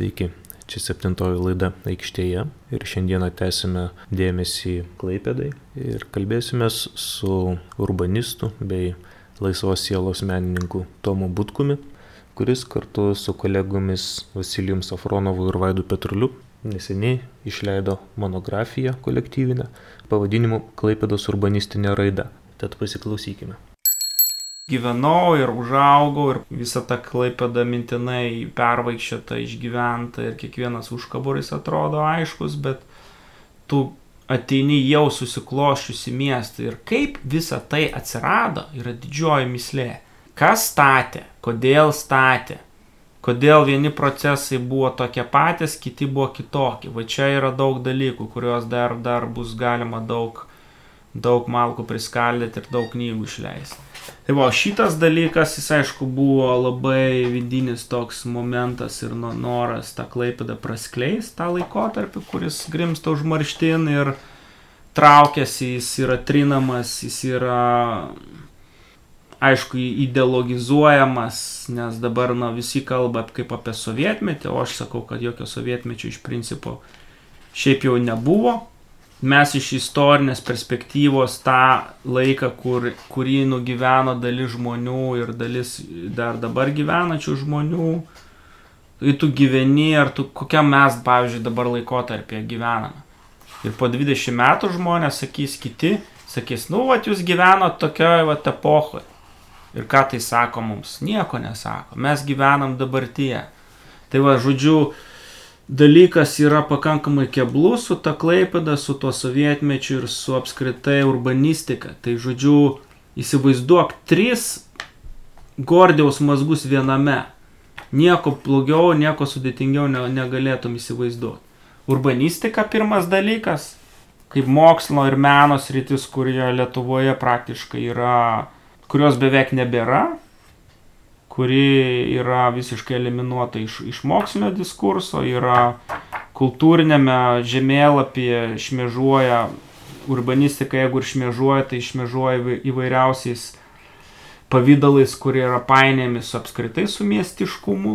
Sveiki, čia septintoji laida aikštėje ir šiandieną tęsime dėmesį Klaipėdai ir kalbėsime su urbanistu bei laisvos sielos menininku Tomu Butkumi, kuris kartu su kolegomis Vasilijum Safronovu ir Vaidu Petruliu neseniai išleido monografiją kolektyvinę pavadinimu Klaipėdos urbanistinė raida. Tad pasiklausykime gyvenau ir užaugau ir visą tą klaipėdą mintinai pervaikščiota, išgyventa ir kiekvienas užkaboris atrodo aiškus, bet tu ateini jau susikloščiusi miestą ir kaip visa tai atsirado yra didžioji mislė. Kas statė, kodėl statė, kodėl vieni procesai buvo tokie patys, kiti buvo kitokie. Va čia yra daug dalykų, kuriuos dar, dar bus galima daug, daug malkų priskaldyti ir daug knygų išleisti. Tai va, šitas dalykas, jis aišku buvo labai vidinis toks momentas ir noras tą klaipėdą praskleis tą laikotarpį, kuris grimsta užmarštin ir traukiasi, jis yra trinamas, jis yra, aišku, ideologizuojamas, nes dabar na, visi kalba kaip apie sovietmetį, o aš sakau, kad jokio sovietmečio iš principo šiaip jau nebuvo mes iš istorinės perspektyvos tą laiką, kur, kurį nugyveno dalis žmonių ir dalis dar dabar gyvenančių žmonių, kai tu gyveni, ar tu kokiam mes, pavyzdžiui, dabar laikotarpėje gyvename. Ir po 20 metų žmonės sakys kiti, sakys, nu, va, jūs gyvenot tokioje, va, epochoje. Ir ką tai sako mums? Nieko nesako. Mes gyvenam dabartyje. Tai va, žodžiu, dalykas yra pakankamai keblus su ta klaipėda, su tuo sovietmečiu ir su apskritai urbanistika. Tai žodžiu, įsivaizduok tris Gordiaus mazgus viename. Nieko blogiau, nieko sudėtingiau ne, negalėtum įsivaizduoti. Urbanistika pirmas dalykas, kaip mokslo ir menos rytis, kurioje Lietuvoje praktiškai yra, kurios beveik nebėra, kuri yra visiškai eliminuota iš, iš mokslinio diskurso, yra kultūrinėme žemėlapyje šmėžuoja urbanistika, jeigu ir šmėžuoja, tai šmėžuoja įvairiausiais pavydalais, kurie yra painėjami su apskritai su miestiškumu.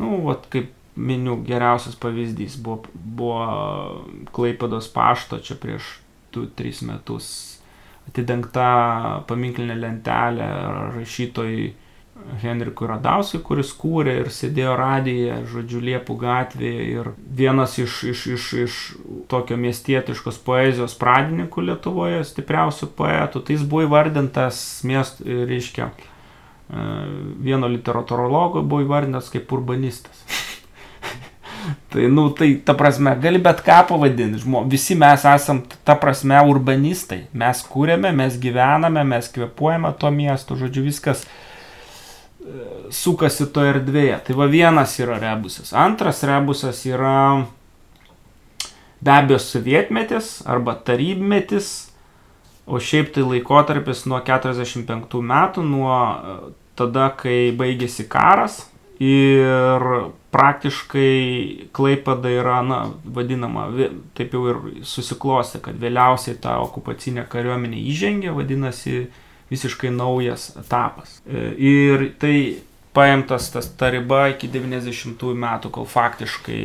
Nu, vat kaip miniu, geriausias pavyzdys buvo, buvo Klaipados pašto čia prieš 2-3 metus atidengta paminklinė lentelė rašytojai Henrikui Radauskui, kuris kūrė ir sėdėjo radijoje, žodžiu, Liepų gatvėje. Ir vienas iš, iš, iš, iš tokio miestietiškos poezijos pradininkų Lietuvoje, stipriausių poetų, tai jis buvo įvardintas miest, reiškia, e, vieno literatūrologo buvo įvardintas kaip urbanistas. tai, nu, tai, ta prasme, gali bet ką pavadinti. Visi mes esam, ta prasme, urbanistai. Mes kūrėme, mes gyvename, mes kvepuojame tuo miestu, žodžiu, viskas sukasi to erdvėje. Tai va vienas yra rebusas. Antras rebusas yra be abejo sovietmetis arba tarybmetis, o šiaip tai laikotarpis nuo 45 metų, nuo e, tada, kai baigėsi karas ir praktiškai Klaipada yra, na, vadinama, taip jau ir susiklosti, kad vėliausiai ta okupacinė kariuomenė įžengė, vadinasi, visiškai naujas etapas. E, ir tai paimtas tas ta riba iki 90 metų, kol faktiškai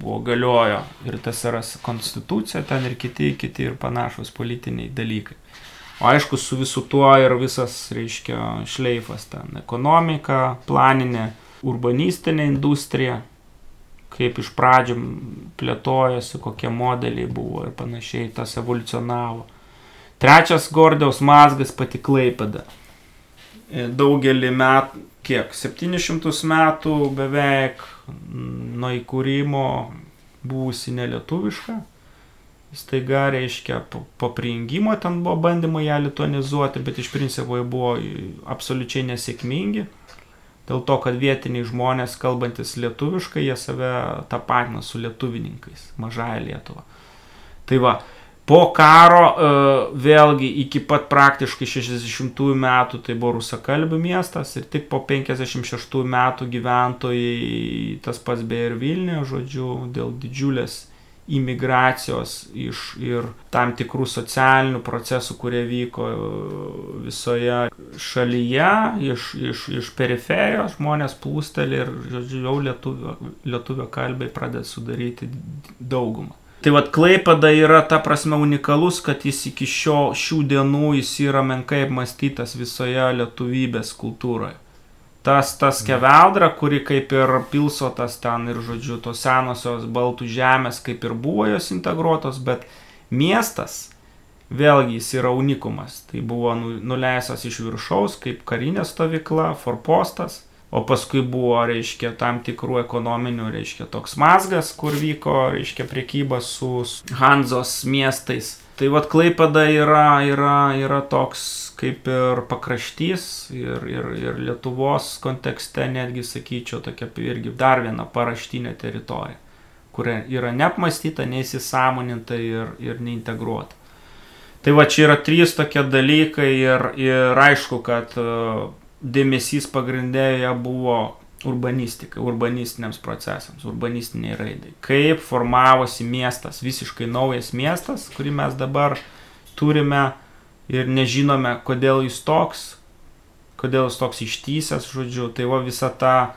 buvo galiojo ir TSRS konstitucija, ten ir kiti, kiti ir panašus politiniai dalykai. O aišku, su visu tuo ir visas, reiškia, šleifas ten - ekonomika, planinė, urbanistinė industrija, kaip iš pradžių plėtojasi, kokie modeliai buvo ir panašiai, tas evoliucionavo. Trečias Gordiaus mazgas pati Klaipėda. E, daugelį metų, kiek, 700 metų beveik nuo įkūrimo buvusi nelietuviška. Staiga reiškia, po prijungimo ten buvo bandymai ją lituanizuoti, bet iš principo jie buvo absoliučiai nesėkmingi. Dėl to, kad vietiniai žmonės, kalbantis lietuviškai, jie save tapatina su lietuvininkais, mažąją Lietuvą. Tai va, Po karo e, vėlgi iki pat praktiškai 60 metų tai buvo rusakalbių miestas ir tik po 56 metų gyventojai, tas pats beje ir Vilniuje, žodžiu, dėl didžiulės imigracijos iš ir tam tikrų socialinių procesų, kurie vyko visoje šalyje, iš, iš, iš periferijos žmonės plūsteli ir, žodžiu, jau lietuvio, lietuvio kalbai pradeda sudaryti daugumą. Tai vad Klaipada yra ta prasme unikalus, kad jis iki šio, šių dienų jis yra menkai apmastytas visoje lietuvybės kultūroje. Tas, tas keveldra, kuri kaip ir pilsotas ten ir, žodžiu, tos senosios baltų žemės kaip ir buvo jos integruotos, bet miestas, vėlgi jis yra unikumas. Tai buvo nu, nuleistas iš viršaus kaip karinė stovykla, forpostas O paskui buvo, reiškia, tam tikrų ekonominių, reiškia, toks mazgas, kur vyko, reiškia, priekyba su Hanzos miestais. Tai vad Klaipada yra, yra, yra toks kaip ir pakraštys ir, ir, ir Lietuvos kontekste netgi sakyčiau tokia irgi dar viena paraštinė teritorija, kuri yra neapmastyta, neįsisamoninta ir, ir neintegruota. Tai va čia yra trys tokie dalykai ir, ir aišku, kad dėmesys pagrindėje buvo urbanistikai, urbanistiniams procesams, urbanistiniai raidai. Kaip formavosi miestas, visiškai naujas miestas, kurį mes dabar turime ir nežinome, kodėl jis toks, kodėl jis toks ištysęs, žodžiu, tai va visa ta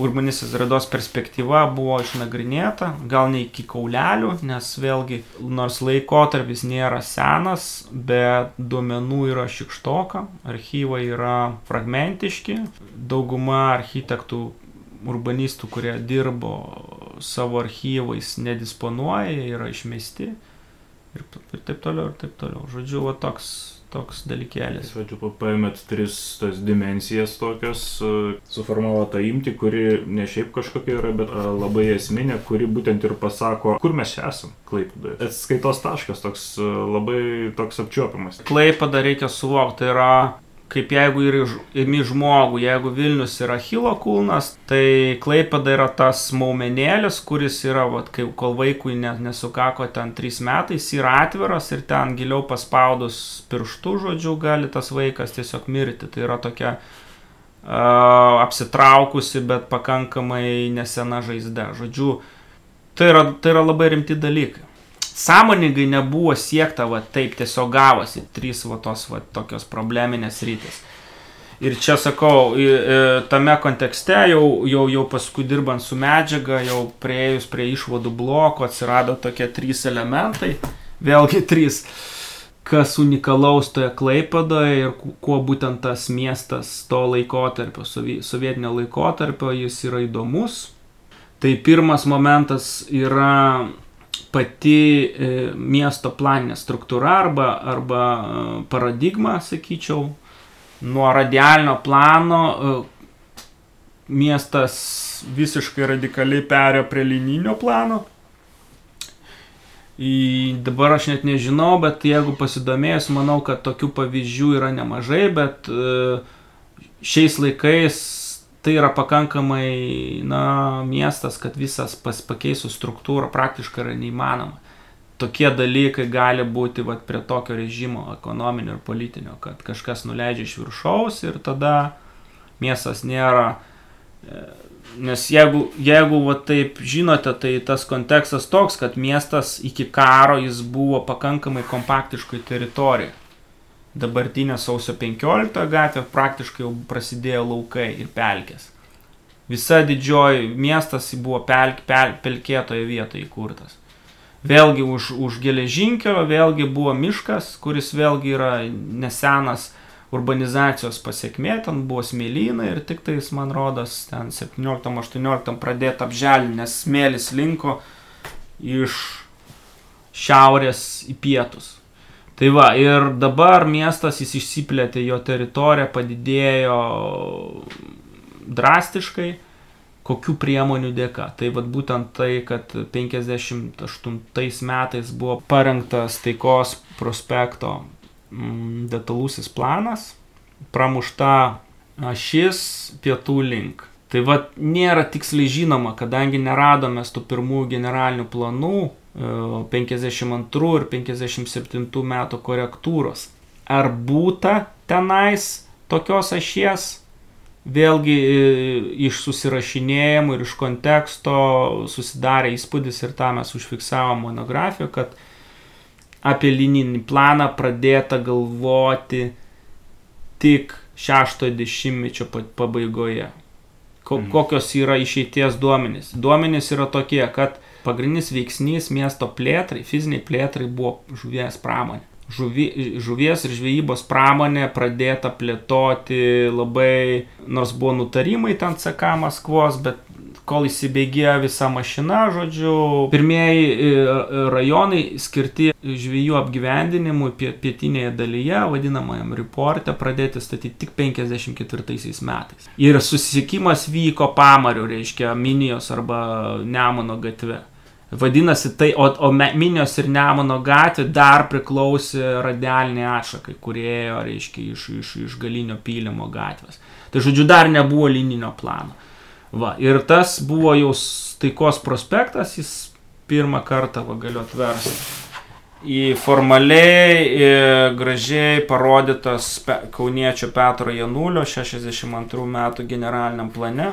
urbanistinės raidos perspektyva buvo išnagrinėta, gal ne iki kaulelių, nes vėlgi, nors laikotarpis nėra senas, bet duomenų yra šikštoka, archyvai yra fragmentiški, dauguma architektų, urbanistų, kurie dirbo savo archyvais, nedisponuoja, jie yra išmesti ir, ir taip toliau, ir taip toliau. Žodžiu, va toks toks dalykėlis. Žodžiu, paėmėt tris tas dimensijas tokias, e, suformavo tą imtį, kuri ne šiaip kažkokia yra, bet e, labai esminė, kuri būtent ir pasako, kur mes čia esam, Klaipadoje. Atskaitos taškas toks e, labai toks apčiuopiamas. Klaipada reikia suvokti, tai yra kaip jeigu ir imi žmogų, jeigu Vilnius yra Hilo kulnas, tai Klaipada yra tas maumenėlis, kuris yra, vat, kai, kol vaikui ne, nesukako ten 3 metai, jis yra atviras ir ten giliau paspaudus pirštų žodžių gali tas vaikas tiesiog mirti. Tai yra tokia uh, apsitraukusi, bet pakankamai nesena žaizda. Žodžiu, tai yra, tai yra labai rimti dalykai sąmoningai nebuvo siekta, va taip tiesiog gavosi, trys va tos va tokios probleminės rytis. Ir čia sakau, tame kontekste jau, jau, jau paskui dirbant su medžiaga, jau prieėjus prie išvadų bloko atsirado tokie trys elementai, vėlgi trys, kas unikalaus toje Klaipadoje ir kuo būtent tas miestas to laikotarpio, sovietinio laikotarpio, jis yra įdomus. Tai pirmas momentas yra pati e, miesto planinė struktūra arba, arba e, paradigma, sakyčiau, nuo radialinio plano e, miestas visiškai radikaliai perėjo prie lininio plano. Į, dabar aš net nežinau, bet jeigu pasidomėjus, manau, kad tokių pavyzdžių yra nemažai, bet šiais laikais tai yra pakankamai, na, miestas, kad visas pakeisų struktūrą praktiškai yra neįmanoma. Tokie dalykai gali būti vat, prie tokio režimo ekonominio ir politinio, kad kažkas nuleidžia iš viršaus ir tada miestas nėra. E, nes jeigu, jeigu va, taip žinote, tai tas kontekstas toks, kad miestas iki karo jis buvo pakankamai kompaktiškai teritorija dabartinė sausio 15 gatvė praktiškai jau prasidėjo laukai ir pelkės. Visa didžioji miestas buvo pelk, pel, pelkėtoje vietoje įkurtas. Vėlgi už, už geležinkelio, vėlgi buvo miškas, kuris vėlgi yra nesenas urbanizacijos pasiekmė, ten buvo smėlynai ir tik tais, man rodos, ten 17-18 pradėta apželinti, nes smėlis linko iš šiaurės į pietus. Tai va, ir dabar miestas jis išsiplėtė, jo teritorija padidėjo drastiškai, kokių priemonių dėka. Tai vad būtent tai, kad 58 metais buvo parengtas taikos prospekto mm, detalusis planas, pramušta ašis pietų link. Tai vad nėra tiksliai žinoma, kadangi neradome tų pirmųjų generalinių planų, 52 ir 57 metų korektūros. Ar būta tenais tokios ašies? vėlgi e, iš susirašinėjimų ir iš konteksto susidarė įspūdis ir tą mes užfiksavom monografiją, kad apie lininį planą pradėta galvoti tik šeštojo dešimtmečio pabaigoje. Mhm. Kokios yra išeities duomenys? Duomenys yra tokie, kad pagrindinis veiksnys miesto plėtrai, fiziniai plėtrai buvo žuvies pramonė. Žuvi, žuvies ir žvejybos pramonė pradėta plėtoti labai, nors buvo nutarimai ten CK Maskvos, bet kol įsibėgėjo visa mašina, žodžiu, pirmieji e, e, rajonai skirti žvėjų apgyvendinimui pietinėje dalyje, vadinamajam reporte, pradėti statyti tik 54 metais. Ir susisiekimas vyko pamariu, reiškia, Minijos arba Nemono gatve. Vadinasi, tai, o, o Minijos ir Nemono gatvė dar priklausė radialiniai atšakai, kurie ėjo, reiškia, iš, iš, iš galinio pylimo gatvės. Tai žodžiu, dar nebuvo lininio plano. Va, ir tas buvo jau taikos prospektas, jis pirmą kartą, va, galiu atversti, į formaliai gražiai parodytas Kauniečio Petro Janulio 62 metų generaliniam plane.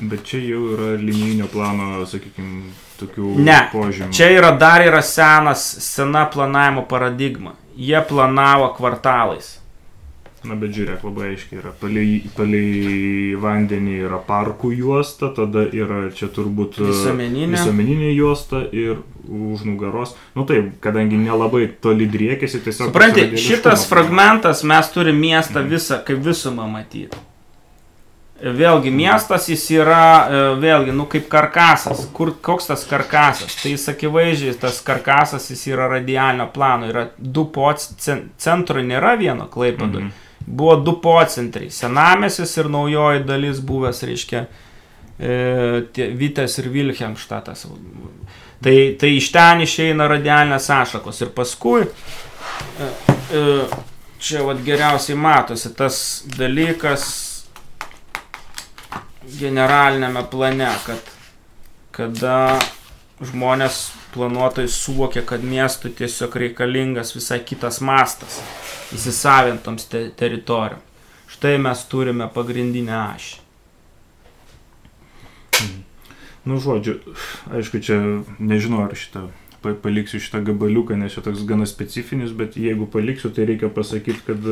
Bet čia jau yra linijinio plano, sakykime, tokių ne, požymių. Čia yra dar yra senas, sena planavimo paradigma. Jie planavo kvartalais. Na, bet žiūrėk, labai aiškiai yra. Palei, palei vandenį yra parkų juosta, tada yra čia turbūt e, visuomeninė, visuomeninė juosta ir už nugaros. Nu taip, kadangi nelabai toli driekėsi, tiesiog... Suprantate, šitas fragmentas mes turime miestą mhm. visą, kaip visumą matyti. Vėlgi, miestas jis yra, e, vėlgi, nu kaip karkasas. Kur, koks tas karkasas? Tai jis akivaizdžiai, tas karkasas jis yra radialinio plano. Yra du pots, centro nėra vieno klaipadui. Mhm buvo du pocentriai. Senamesis ir naujoji dalis buvęs, reiškia, e, Vitės ir Vilhelmštatas. Tai, tai iš ten išeina radialinės ašakos. Ir paskui, e, e, čia vat geriausiai matosi tas dalykas generalinėme plane, kad kada žmonės planuotojai suvokia, kad miestui tiesiog reikalingas visai kitas mastas įsisavintoms te teritorijom. Štai mes turime pagrindinę ašį. Nu, žodžiu, aišku, čia nežinau, ar šitą paliksiu šitą gabaliuką, nes čia toks gana specifinis, bet jeigu paliksiu, tai reikia pasakyti, kad,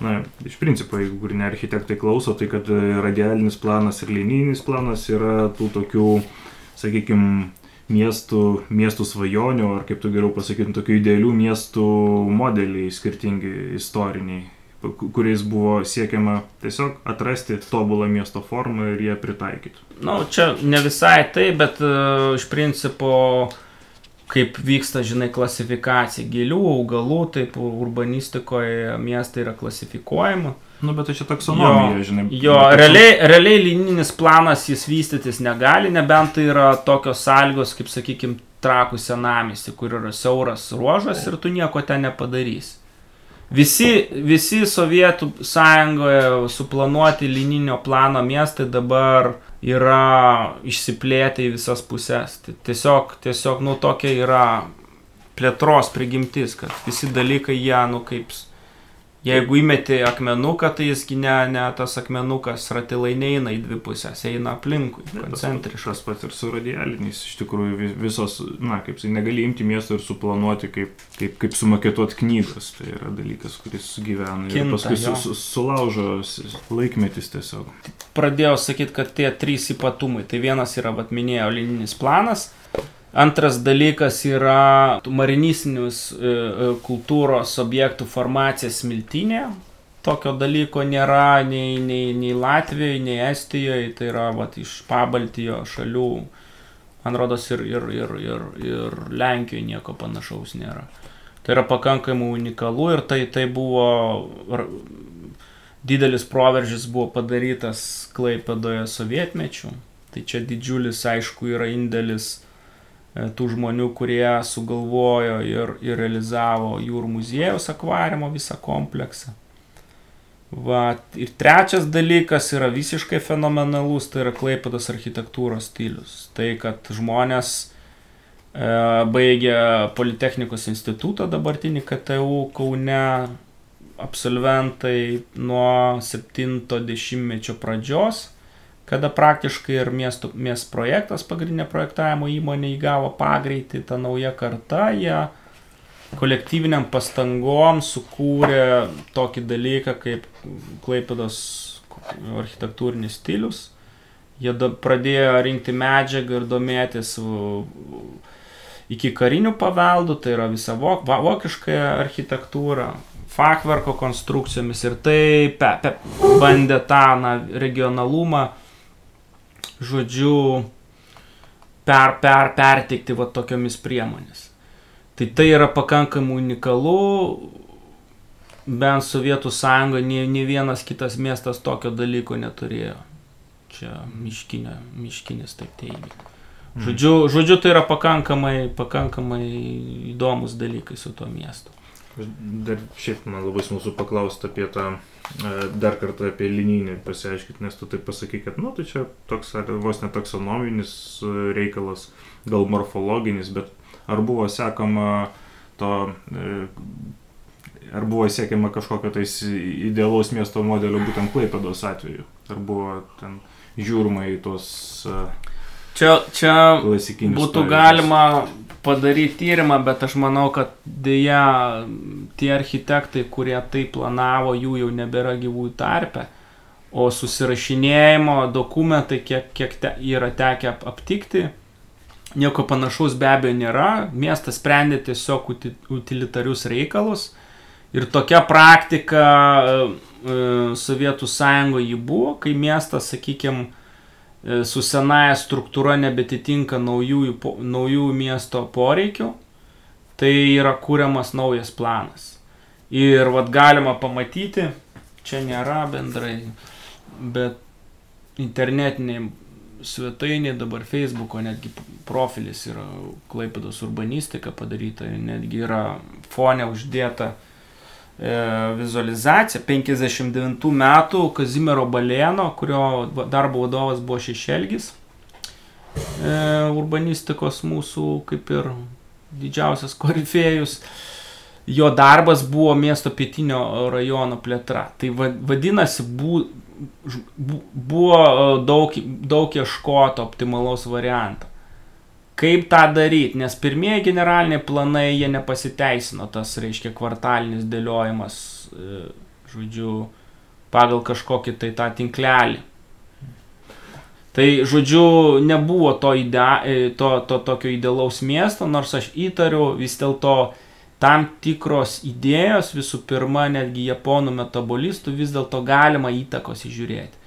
na, iš principo, jeigu kur ne architektai klauso, tai kad radialinis planas ir linijinis planas yra tų tokių, sakykime, miestų, miestų svajonių, ar kaip tu geriau pasakytum, tokių idealių miestų modeliai skirtingi istoriniai, kuriais buvo siekiama tiesiog atrasti tobulą miesto formą ir ją pritaikyti. Na, nu, čia ne visai tai, bet uh, iš principo kaip vyksta, žinai, klasifikacija gėlių, augalų, taip urbanistikoje miestai yra klasifikuojama. Nu, bet tai čia taksonomija, žinai. Jo, realiai, realiai linijinis planas jis vystytis negali, nebent tai yra tokios sąlygos, kaip sakykime, trakų senamisi, kur yra siauras ruožas ir tu nieko ten nepadarysi. Visi, visi Sovietų sąjungoje suplanuoti lininio plano miestai dabar yra išsiplėtę į visas puses. Tai tiesiog, tiesiog, nu, tokia yra plėtros prigimtis, kad visi dalykai jie, nu, kaip Jeigu įmeti akmenuką, tai jiski ne, ne tas akmenukas ratilai neina į dvi pusės, eina aplinkui, koncentriškas. Tas pats ir su radialiniais, iš tikrųjų visos, na, kaip sakai, negali imti miesto ir suplanuoti, kaip, kaip, kaip sumaketuoti knygas. Tai yra dalykas, kuris gyvena Kinta, ir paskui su, su, sulaužo laikmetis tiesiog. Pradėjau sakyti, kad tie trys ypatumai. Tai vienas yra, vad minėjau, lininis planas, Antras dalykas yra marinistinius e, e, kultūros objektų formacija smiltinė. Tokio dalyko nėra nei, nei, nei Latvijoje, nei Estijoje, tai yra vat, iš pabaltijo šalių, man rodos, ir, ir, ir, ir, ir Lenkijoje nieko panašaus nėra. Tai yra pakankamai unikalu ir tai, tai buvo didelis proveržis buvo padarytas Klaipėdoje sovietmečių. Tai čia didžiulis, aišku, yra indėlis tų žmonių, kurie sugalvojo ir, ir realizavo jūrų muziejaus akvariumo visą kompleksą. Va, ir trečias dalykas yra visiškai fenomenalus, tai yra Klaipados architektūros stilius. Tai, kad žmonės e, baigė Politechnikos institutą, dabartinį KTU Kaune, absolventai nuo 70-mečio pradžios, kada praktiškai ir miesto, miesto projektas, pagrindinė projektavimo įmonė įgavo pagreitį, ta nauja karta, jie kolektyviniam pastangom sukūrė tokį dalyką kaip Klaipidos architektūrinis stilius. Jie pradėjo rinkti medžiagą ir domėtis iki karinių paveldų, tai yra visa vok, vokiška architektūra, fakverko konstrukcijomis ir tai pe, pe, bandė tą na, regionalumą, žodžiu, per, per, perteikti va tokiomis priemonės. Tai tai yra pakankamai unikalu, bent Sovietų sąjunga, nei, nei vienas kitas miestas tokio dalyko neturėjo. Čia miškinė, miškinis taip teigia. Mhm. Žodžiu, žodžiu, tai yra pakankamai, pakankamai įdomus dalykai su tuo miestu. Dar šiaip man labai smalsu paklausti apie tą, e, dar kartą apie linijinį pasiaiškinti, nes tu taip pasakai, kad, nu, tai čia toks, vos net taksonominis e, reikalas, gal morfologinis, bet ar buvo sekama to, e, ar buvo siekiama kažkokio tais idealaus miesto modelio būtent Klaipados atveju, ar buvo ten žiūrima į tuos e, Čia, čia būtų pavyzdžius. galima padaryti tyrimą, bet aš manau, kad dėja tie architektai, kurie tai planavo, jų jau nebėra gyvųjų tarpe. O susirašinėjimo dokumentai, kiek, kiek te, yra tekę aptikti, Nieko panašaus be abejo nėra, miestas sprendė tiesiog utilitarius reikalus ir tokia praktika e, Sovietų sąjungoje buvo, kai miestas, sakykime, su senaja struktūra nebetitinka naujųjų, naujųjų miesto poreikių, tai yra kūriamas naujas planas. Ir vad galima pamatyti, čia nėra bendrai, bet internetiniai svetainė, dabar Facebook'o netgi profilis yra Klaipados urbanistika padaryta, netgi yra fonė uždėta e, vizualizacija 59 metų Kazimiero Balėno, kurio darbo vadovas buvo Šešelgis, e, urbanistikos mūsų kaip ir didžiausias korifėjus. Jo darbas buvo miesto pietinio rajono plėtra. Tai vadinasi, bu, buvo e, daug, daug ieškoto optimalaus varianto. Kaip tą daryti, nes pirmieji generaliniai planai jie nepasiteisino, tas reiškia kvartalinis dėliojimas, e, žodžiu, pagal kažkokį tai tą tinklelį. Tai, žodžiu, nebuvo to, idea, e, to, to tokio idealaus miesto, nors aš įtariu vis dėlto tam tikros idėjos, visų pirma, netgi japonų metabolistų vis dėlto galima įtakos įžiūrėti.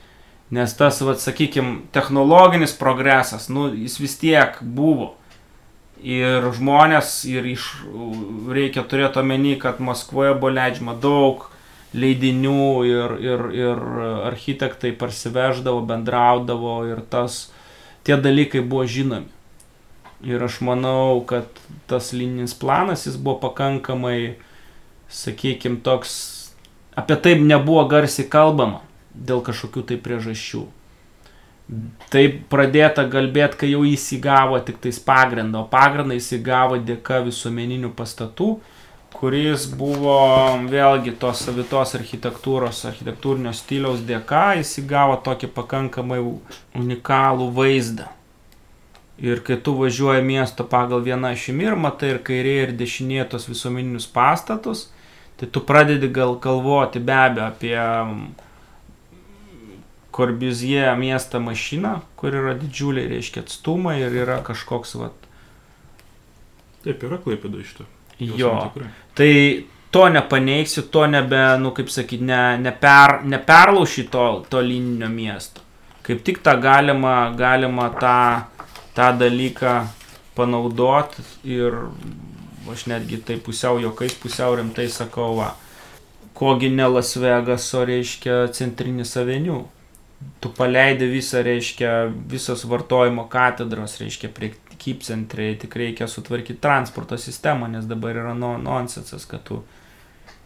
Nes tas, vad, sakykime, technologinis progresas, nu, jis vis tiek buvo. Ir žmonės, ir iš, reikia turėti omeny, kad Maskvoje buvo leidžiama daug leidinių ir, ir, ir architektai parsiveždavo, bendraudavo ir tas, tie dalykai buvo žinomi. Ir aš manau, kad tas lininis planas jis buvo pakankamai, sakykime, toks, apie tai nebuvo garsiai kalbama dėl kažkokių tai priežasčių. Tai pradėta kalbėti, kai jau jis įgavo tik tais pagrindą, o pagrindą jis įgavo dėka visuomeninių pastatų, kuris buvo vėlgi tos savitos architektūros, architektūrinio stiliaus dėka, jis įgavo tokį pakankamai unikalų vaizdą Ir kai tu važiuoji miesto pagal vieną šimį ir matai ir kairėje ir dešinėje tos visuomeninius pastatus, tai tu pradedi gal galvoti be abejo apie Korbizie miestą mašiną, kur yra didžiuliai, reiškia, atstumai ir yra kažkoks, vat. Taip, yra klaipėda iš to. Jo. Tai to nepaneigsi, to nebe, nu kaip sakyti, ne, neper, neperlauši to, to lininio miesto. Kaip tik tą galima, galima tą tą dalyką panaudoti ir aš netgi tai pusiau jokais, pusiau rimtai sakau, va, kogi ne Las Vegaso, reiškia, centrinis aveniu. Tu paleidi visą, reiškia, visos vartojimo katedros, reiškia, prie kypcentriai, tik reikia sutvarkyti transporto sistemą, nes dabar yra no, nonsensas, kad tu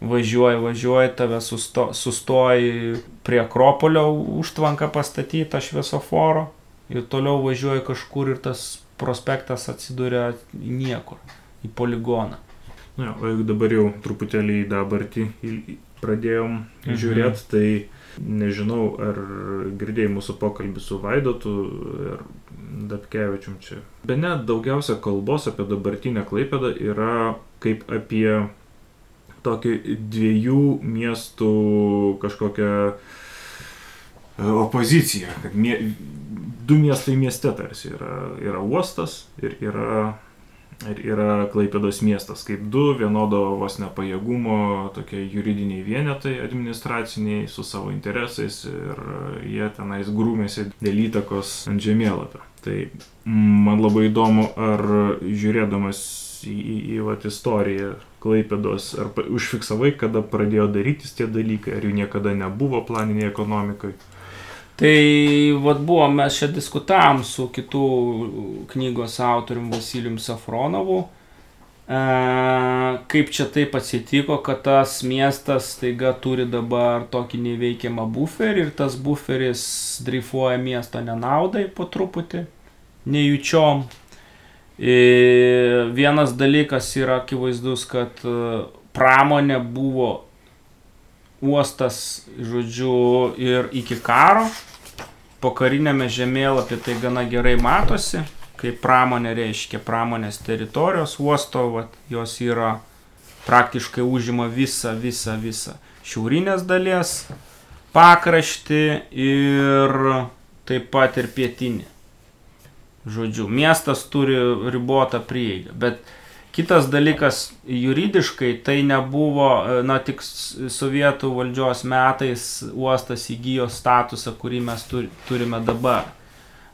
važiuoji, važiuoji, tave susto, sustoji prie Akropolio užtvanką pastatytą šviesoforo, ir toliau važiuoji kažkur ir tas prospektas atsiduria niekur, į poligoną. Na, o jeigu dabar jau truputėlį į dabartį pradėjom Mhm. žiūrėti, tai nežinau, ar girdėjai mūsų pokalbį su Vaidotu ir Dapkevičium čia. Be net daugiausia kalbos apie dabartinę Klaipėdą yra kaip apie tokį dviejų miestų kažkokią e, opoziciją, kad mie, du miestai mieste tarsi yra, yra uostas ir yra, ir yra Klaipėdos miestas, kaip du vienodo vos nepajėgumo tokie juridiniai vienetai administraciniai su savo interesais ir jie tenais grūmėsi dėl įtakos ant žemėlapio. Tai man labai įdomu, ar žiūrėdamas į, į, į vat, istoriją Klaipėdos, ar užfiksavai, kada pradėjo darytis tie dalykai, ar jų niekada nebuvo planiniai ekonomikai. Tai vad buvo, mes čia diskutavom su kitų knygos autorium Vasilijum Safronovu, e, kaip čia taip atsitiko, kad tas miestas staiga turi dabar tokį neveikiamą buferį ir tas buferis dreifuoja miesto nenaudai po truputį, nejučiom. E, vienas dalykas yra akivaizdus, kad e, pramonė buvo uostas, žodžiu, ir iki karo. Po karinėme žemėlapį tai gana gerai matosi, kaip pramonė reiškia pramonės teritorijos uosto, vat, jos yra praktiškai užima visą, visą, visą šiaurinės dalies pakraštį ir taip pat ir pietinį. Žodžiu, miestas turi ribotą prieigą, bet Kitas dalykas, juridiškai tai nebuvo, e, na tik sovietų valdžios metais uostas įgyjo statusą, kurį mes turi- turime dabar.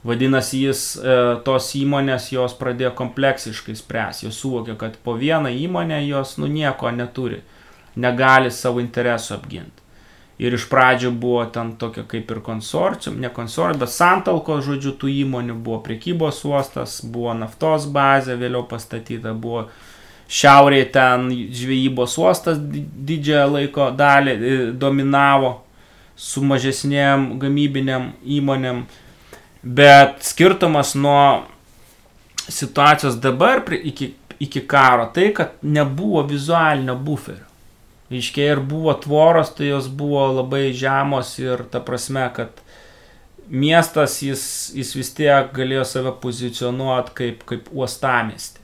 Vadinasi, jis, e, tos įmonės jos pradėjo kompleksiškai spręsti, jos suvokė, kad po vieną įmonę jos nu nieko neturi, negali savo interesų apginti. Ir iš pradžių buvo ten tokia kaip ir konsorcium, ne konsorcium, bet santalko, žodžiu, tų įmonių buvo priekybos uostas, buvo naftos bazė, vėliau pastatyta, buvo šiaurėje ten žvejybos uostas di- didžiąją laiko dalį e, dominavo su mažesnėm gamybiniam įmonėm. Bet skirtumas nuo situacijos dabar iki, iki karo tai, kad nebuvo vizualinio buferio. Iškiai ir buvo tvoros, tai jos buvo labai žemos ir ta prasme, kad miestas jis, jis vis tiek galėjo save pozicionuoti kaip, kaip uostamesti.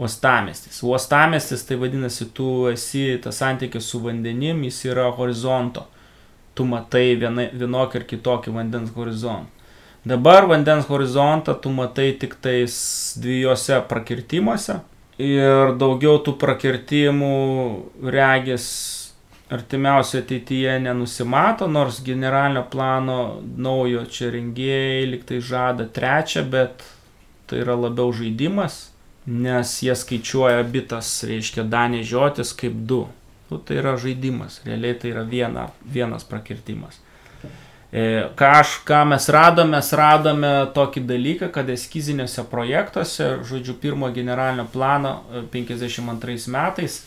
Uostamestis. Uostamestis tai vadinasi, tu esi tas santykis su vandenim, jis yra horizonto. Tu matai viena, vienokį ir kitokį vandens horizontą. Dabar vandens horizontą tu matai tik tais dviejose prakirtimuose ir daugiau tų prakirtimų regis artimiausia ateityje nenusimato, nors generalinio plano naujo čia rengėjai liktai žada trečią, bet tai yra labiau žaidimas, nes jie skaičiuoja bitas, reiškia Danė žiotis kaip du. Nu, tai yra žaidimas, realiai tai yra viena, vienas prakirtimas. E, ką, aš, ką mes radome, mes radome tokį dalyką, kad eskiziniuose projektuose, žodžiu, pirmo generalinio plano e, 52 metais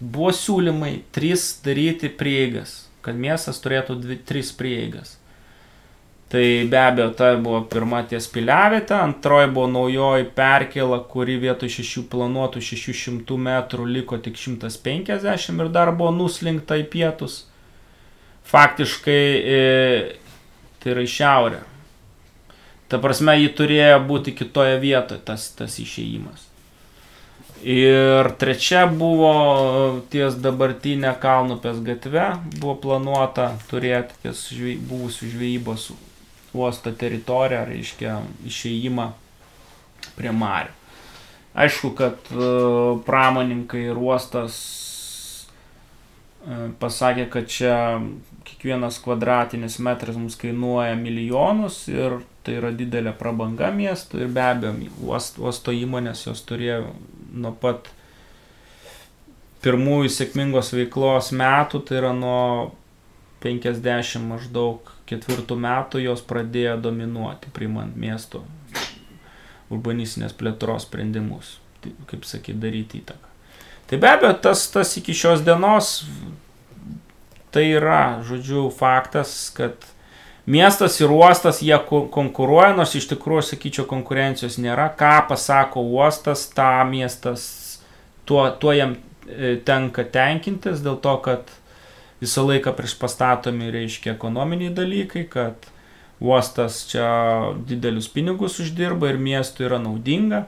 buvo siūlymai trys daryti prieigas, kad miestas turėtų dvi, tris prieigas. Tai be abejo, tai buvo pirma ties piliavietė, antroji buvo naujoji perkėla, kuri vietoj šešių planuotų 600 metrų liko tik 150 ir dar buvo nuslinkta į pietus. Faktiškai e, tai yra į šiaurę. Ta prasme, ji turėjo būti kitoje vietoje, tas, tas išėjimas. Ir trečia buvo ties dabartinė Kalnupės gatve, buvo planuota turėti ties žvej, buvusių žvejybos uosto teritoriją, reiškia išėjimą prie Marių. Aišku, kad e, pramoninkai ir uostas pasakė, kad čia kiekvienas kvadratinis metras mums kainuoja milijonus ir tai yra didelė prabanga miestų ir be abejo uosto, įmonės jos turėjo nuo pat pirmųjų sėkmingos veiklos metų, tai yra nuo 50 maždaug ketvirtų metų jos pradėjo dominuoti, priimant miesto urbanistinės plėtros sprendimus, tai, kaip sakyt, daryti įtaką. Tai be abejo, tas, tas iki šios dienos tai yra, žodžiu, faktas, kad miestas ir uostas jie ko- konkuruoja, nors iš tikrųjų, sakyčiau, konkurencijos nėra. Ką pasako uostas, tą miestas, tuo, tuo jam e, tenka tenkintis, dėl to, kad visą laiką prieš pastatomi, reiškia, ekonominiai dalykai, kad uostas čia didelius pinigus uždirba ir miestui yra naudinga.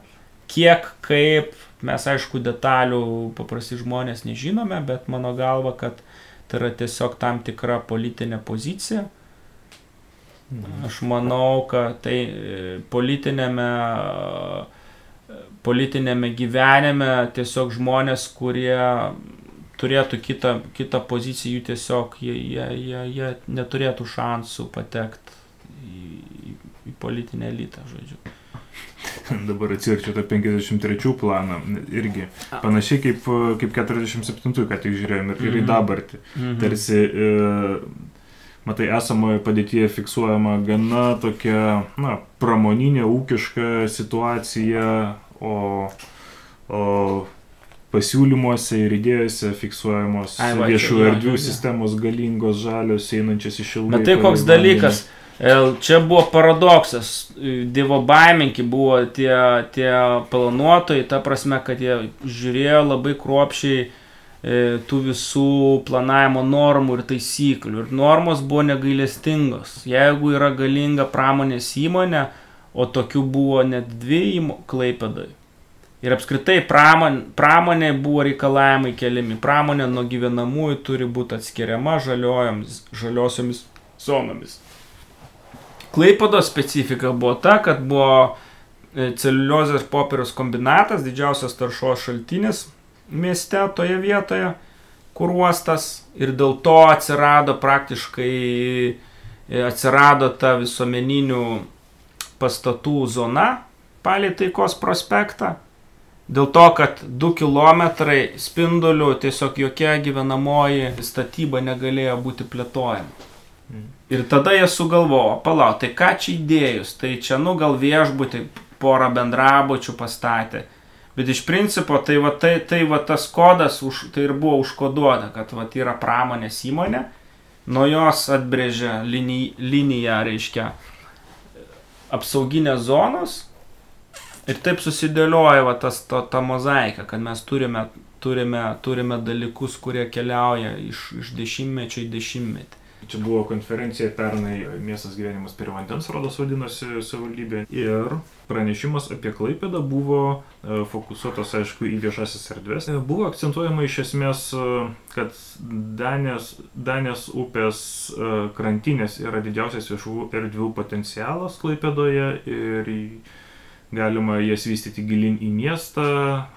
Kiek, kaip, mes aišku detalių paprasti žmonės nežinome, bet mano galva, kad tai yra tiesiog tam tikra politinė pozicija. Aš manau, kad tai e, politinėme, politinėme gyvenime tiesiog žmonės, kurie turėtų kitą, kitą poziciją, jų tiesiog jie, jie, jie, jie neturėtų šansų patekti į, į, politinę elitą, žodžiu. Dabar atsirčiau tą 53 planą irgi. Panašiai kaip, kaip 47, ką tik žiūrėjom, ir, ir į mhm. dabartį. Mm -hmm. Tarsi, e, matai, esamoje padėtyje fiksuojama gana tokia, na, pramoninė, ūkiška situacija, o, o pasiūlymuose ir idėjose fiksuojamos Ai, va, viešų čia, erdvių sistemos galingos žalios einančios iš ilgai. Bet tai koks dalykas, čia buvo paradoksas, Dievo baiminki buvo tie, tie planuotojai, ta prasme, kad jie žiūrėjo labai kruopšiai e, tų visų planavimo normų ir taisyklių. Ir normos buvo negailestingos. Jeigu yra galinga pramonės įmonė, o tokių buvo net dvi klaipėdai, Ir apskritai pramon, pramonė buvo reikalavimai keliami. Pramonė nuo gyvenamųjų turi būti atskiriama žaliosiomis zonomis. Klaipados specifika buvo ta, kad buvo e, celiuliozės popieriaus kombinatas, didžiausias taršos šaltinis mieste toje vietoje, kur uostas. Ir dėl to atsirado praktiškai, e, atsirado ta visuomeninių pastatų zona palei taikos prospektą Dėl to, kad 2 km spindulių tiesiog jokia gyvenamoji statyba negalėjo būti plėtojama. Ir tada jie sugalvojo, palauk, tai ką čia įdėjus, tai čia nu gal viešbutį porą bendrabučių pastatė. Bet iš principo tai va, tai, tai va tas kodas, už, tai ir buvo užkoduota, kad va yra pramonės įmonė, nuo jos atbrėžia liniją, liniją reiškia, apsauginės zonos, Ir taip susidėlioja va, tas, to, ta mozaika, kad mes turime, turime, turime dalykus, kurie keliauja iš, iš dešimtmečio į dešimtmetį. Čia buvo konferencija pernai miestas gyvenimas prie vandens, rodos vadinosi savivaldybė. Ir pranešimas apie Klaipėdą buvo e, fokusuotas, aišku, į viešasis erdvės. E, buvo akcentuojama iš esmės, e, kad Danės, Danės upės krantinės yra didžiausias viešų erdvių potencialas Klaipėdoje ir galima jas vystyti gilin į miestą.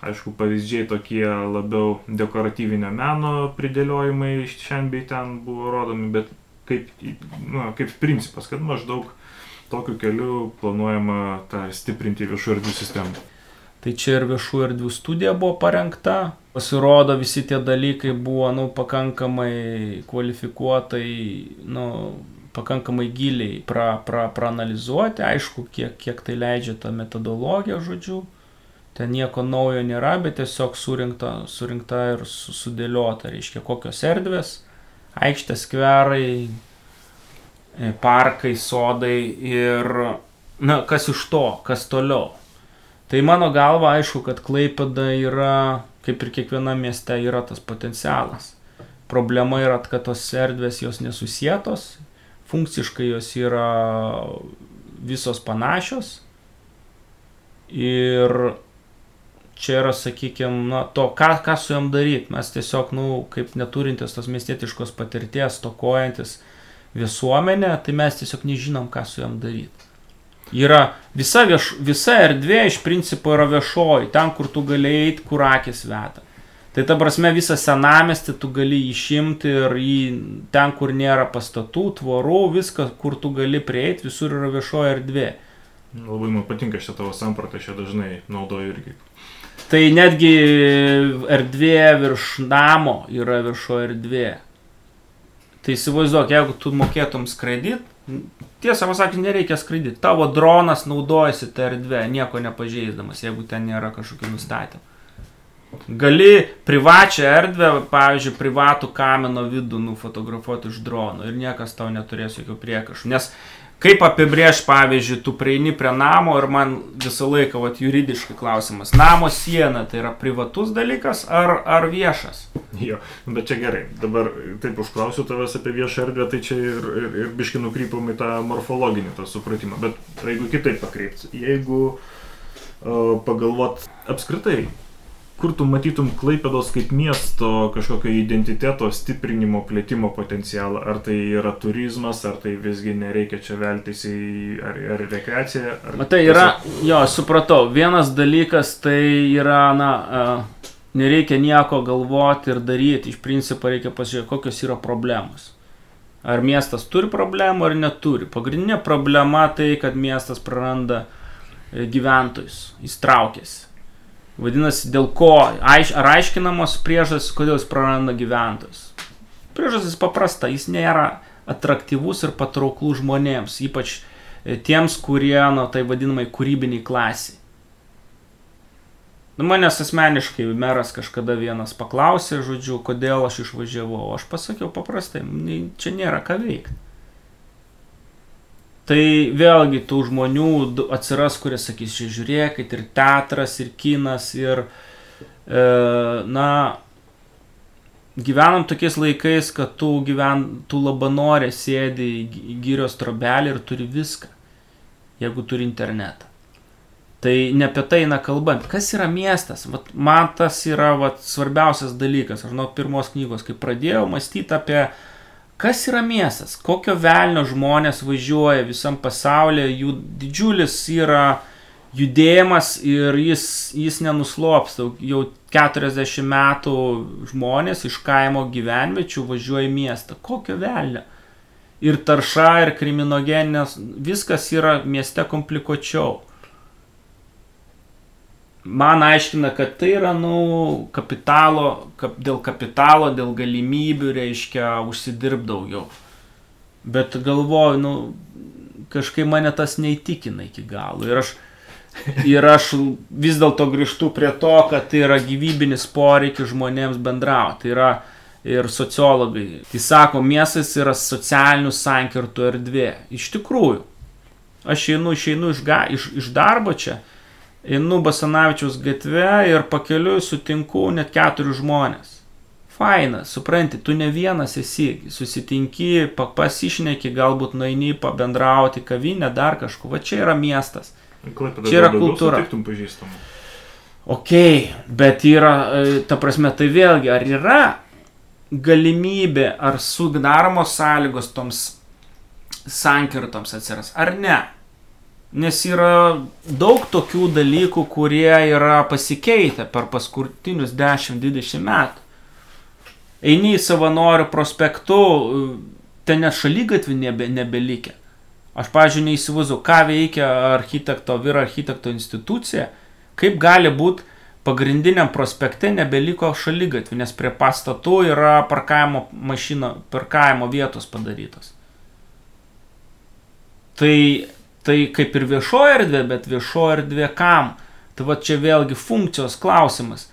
Aišku, pavyzdžiai tokie labiau dekoratyvinio meno pridėliojimai iš šiandien bei ten buvo rodomi, bet kaip, nu, kaip principas, kad maždaug tokiu keliu planuojama tą stiprinti viešų erdvių sistemą. Tai čia ir viešų erdvių studija buvo parengta. Pasirodo, visi tie dalykai buvo nu, pakankamai kvalifikuotai nu, pakankamai giliai pra, pra, praanalizuoti, aišku, kiek, kiek tai leidžia ta metodologija, žodžiu. Ten nieko naujo nėra, bet tiesiog surinkta, surinkta ir sudėliota, reiškia, kokios erdvės, aikštės skverai, e, parkai, sodai ir, na, kas iš to, kas toliau. Tai mano galva, aišku, kad Klaipada yra, kaip ir kiekviena mieste, yra tas potencialas. Problema yra, kad tos erdvės jos nesusietos, funkciškai jos yra visos panašios. Ir čia yra, sakykime, na, to, ką, ką su jom daryti. Mes tiesiog, na, nu, kaip neturintis tos miestietiškos patirties, tokojantis visuomenė, tai mes tiesiog nežinom, ką su jom daryti. Yra visa, vieš, visa erdvė iš principo yra viešoji, ten, kur tu galėjai eiti, kur akis veda. Tai ta prasme visą senamestį tu gali išimti ir į ten, kur nėra pastatų, tvorų, viską, kur tu gali prieiti, visur yra viešoji erdvė. Labai man patinka šitą tavo sampratą, aš ją dažnai naudoju irgi. Tai netgi erdvė virš namo yra viešoji erdvė. Tai įsivaizduok, jeigu tu mokėtum skraidyti, tiesą pasakius, nereikia skraidyti. Tavo dronas naudojasi tą erdvę, nieko nepažeisdamas, jeigu ten nėra kažkokių nustatymų. Gali privačią erdvę, pavyzdžiui, privatų kamino vidų nufotografuoti iš drono ir niekas tau neturės jokių priekašų. Nes Kaip apibrėž, pavyzdžiui, tu prieini prie namo ir man visą laiką, vat, juridiškai klausimas. Namo siena tai yra privatus dalykas ar, ar viešas? Jo, bet čia gerai. Dabar taip užklausiu tavęs apie viešą erdvę, tai čia ir, ir, ir biški nukrypom į tą morfologinį tą supratimą. Bet jeigu kitaip pakreipti, jeigu uh, pagalvot apskritai, kur tu matytum Klaipėdos kaip miesto kažkokio identiteto stiprinimo, plėtimo potencialą? Ar tai yra turizmas, ar tai visgi nereikia čia veltis į ar, ar rekreaciją? Ar Matai, yra, jo, supratau, vienas dalykas tai yra, na, nereikia nieko galvoti ir daryti, iš principo reikia pasižiūrėti, kokios yra problemos. Ar miestas turi problemų ar neturi. Pagrindinė problema tai, kad miestas praranda gyventojus, jis traukiasi. Vadinasi, dėl ko, aiš, ar aiškinamos priežastys, kodėl jis praranda gyventojus. Priežastis paprasta, jis nėra atraktyvus ir patrauklus žmonėms, ypač e, tiems, kurie, na, tai vadinamai kūrybiniai klasiai. Nu, manęs asmeniškai meras kažkada vienas paklausė, žodžiu, kodėl aš išvažiavau. Aš pasakiau paprastai, čia nėra ką veikti. Tai vėlgi tų žmonių atsiras, kurie sakys, žiūrėkit, ir teatras, ir kinas, ir, e, na, gyvenam tokiais laikais, kad tu, gyven, tu labanorė sėdi į gyrios trobelį ir turi viską, jeigu turi internetą. Tai ne apie tai eina kalba. Kas yra miestas? Vat man tas yra vat, svarbiausias dalykas. Aš nuo pirmos knygos, kai pradėjau mąstyti apie Kas yra miestas? Kokio velnio žmonės važiuoja visam pasaulyje, jų didžiulis yra judėjimas ir jis, jis nenuslops. Jau 40 metų žmonės iš kaimo gyvenviečių važiuoja į miestą. Kokio velnio? Ir tarša, ir kriminogeninės, viskas yra mieste komplikuočiau man aiškina, kad tai yra, nu, kapitalo, kap, dėl kapitalo, dėl galimybių, reiškia, užsidirb daugiau. Bet galvoju, nu, kažkaip mane tas neįtikina iki galo. Ir aš, ir aš vis dėlto grįžtu prie to, kad tai yra gyvybinis poreikis žmonėms bendrauti. Tai yra ir sociologai. Tai sako, miestas yra socialinių sankirtų erdvė. Iš tikrųjų. Aš einu, išeinu iš, ga, iš, iš darbo čia einu Basanavičiaus gatve ir pakeliu sutinku net keturius žmonės. Faina, supranti, tu ne vienas esi, susitinki, pasišneki, galbūt nueini pabendrauti kavinę, dar kažko. Va čia yra miestas. Klaipėda čia yra kultūra. Ok, bet yra, e, ta prasme, tai vėlgi, ar yra galimybė, ar sudaromos sąlygos toms sankirtoms atsiras, ar ne? Nes yra daug tokių dalykų, kurie yra pasikeitę per paskutinius 10-20 metų. Eini į savanorių prospektų, ten net šalygatvių nebe, nebelikę. Aš, pažiūrėjau, neįsivaizduoju, ką veikia architekto, vyra architekto institucija, kaip gali būti pagrindiniam prospekte nebeliko šalygatvių, nes prie pastatų yra parkavimo mašino, parkavimo vietos padarytos. Tai Tai kaip ir viešoji erdvė, bet viešoji erdvė kam? Tai va čia vėlgi funkcijos klausimas.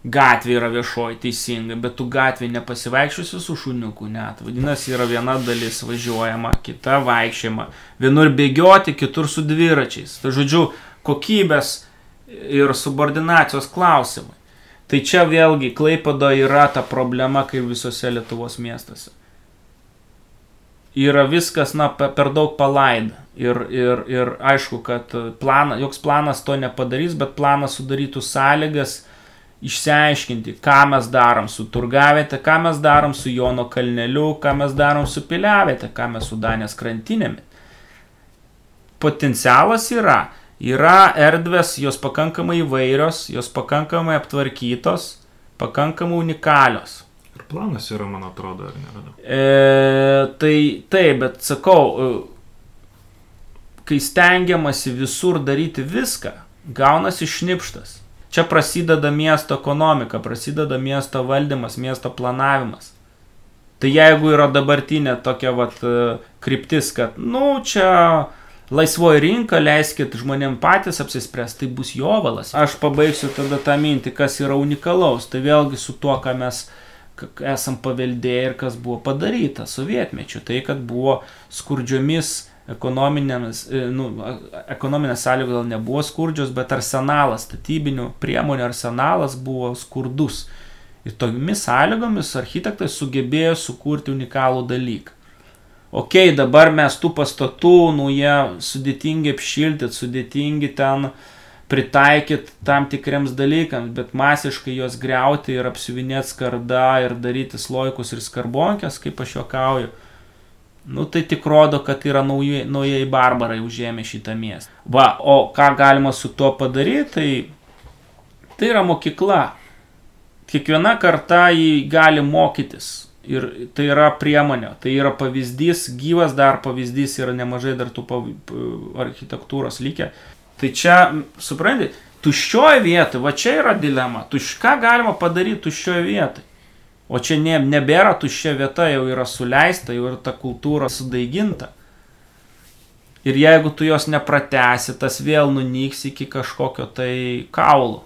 Gatvė yra viešoji teisingai, bet tu gatvė nepasivaikščiosi su šuniuku net. Vadinasi, yra viena dalis važiuojama, kita vaikščiama. Vienur bėgioti, kitur su dviračiais. Tai žodžiu, kokybės ir subordinacijos klausimai. Tai čia vėlgi Klaipado yra ta problema kaip visose Lietuvos miestuose yra viskas, na, per daug palaida. Ir, ir, ir aišku, kad plana, joks planas to nepadarys, bet planas sudarytų sąlygas išsiaiškinti, ką mes darom su turgavietė, ką mes darom su Jono kalneliu, ką mes darom su piliavietė, ką mes su Danės krantinėmis. Potencialas yra. Yra erdvės, jos pakankamai įvairios, jos pakankamai aptvarkytos, pakankamai unikalios planas yra, man atrodo, ar nėra? E, tai taip, bet sakau, e, kai stengiamasi visur daryti viską, gaunasi šnipštas. Čia prasideda miesto ekonomika, prasideda miesto valdymas, miesto planavimas. Tai jeigu yra dabartinė tokia vat e, kryptis, kad, nu, čia laisvoji rinka, leiskit žmonėm patys apsispręsti, tai bus jovalas. Aš pabaigsiu tada tą mintį, kas yra unikalaus. Tai vėlgi su tuo, ką mes uh, esam paveldėję ir kas buvo padaryta sovietmečiu. Tai, kad buvo skurdžiomis ekonominėmis, e, nu, ekonominės sąlygos gal nebuvo skurdžios, bet arsenalas, statybinių priemonių arsenalas buvo skurdus. Ir tomis sąlygomis architektai sugebėjo sukurti unikalų dalyką. Ok, dabar mes tų pastatų, nu jie sudėtingi apšiltyti, sudėtingi ten pritaikyti tam tikriams dalykams, bet masiškai juos greuti ir apsivinėti skarda ir daryti slojkus ir skarbonkės, kaip aš juokauju Nu tai tik rodo, kad yra naujai, naujai barbarai užėmę šitą miestą. Va, o ką galima su tuo padaryti, tai tai yra mokykla. Kiekviena karta jį gali mokytis. Ir tai yra priemonė, tai yra pavyzdys, gyvas dar pavyzdys yra nemažai dar tų architektūros lygia. Tai čia, suprantate, tuščioje vietoje, va čia yra dilema. Tuš, ką galima padaryti tuščioje vietoje? O čia ne, nebėra tuščia vieta, jau yra suleista, jau yra ta kultūra sudaiginta. Ir jeigu tu jos nepratesi, tas vėl nunyks iki kažkokio tai kaulo.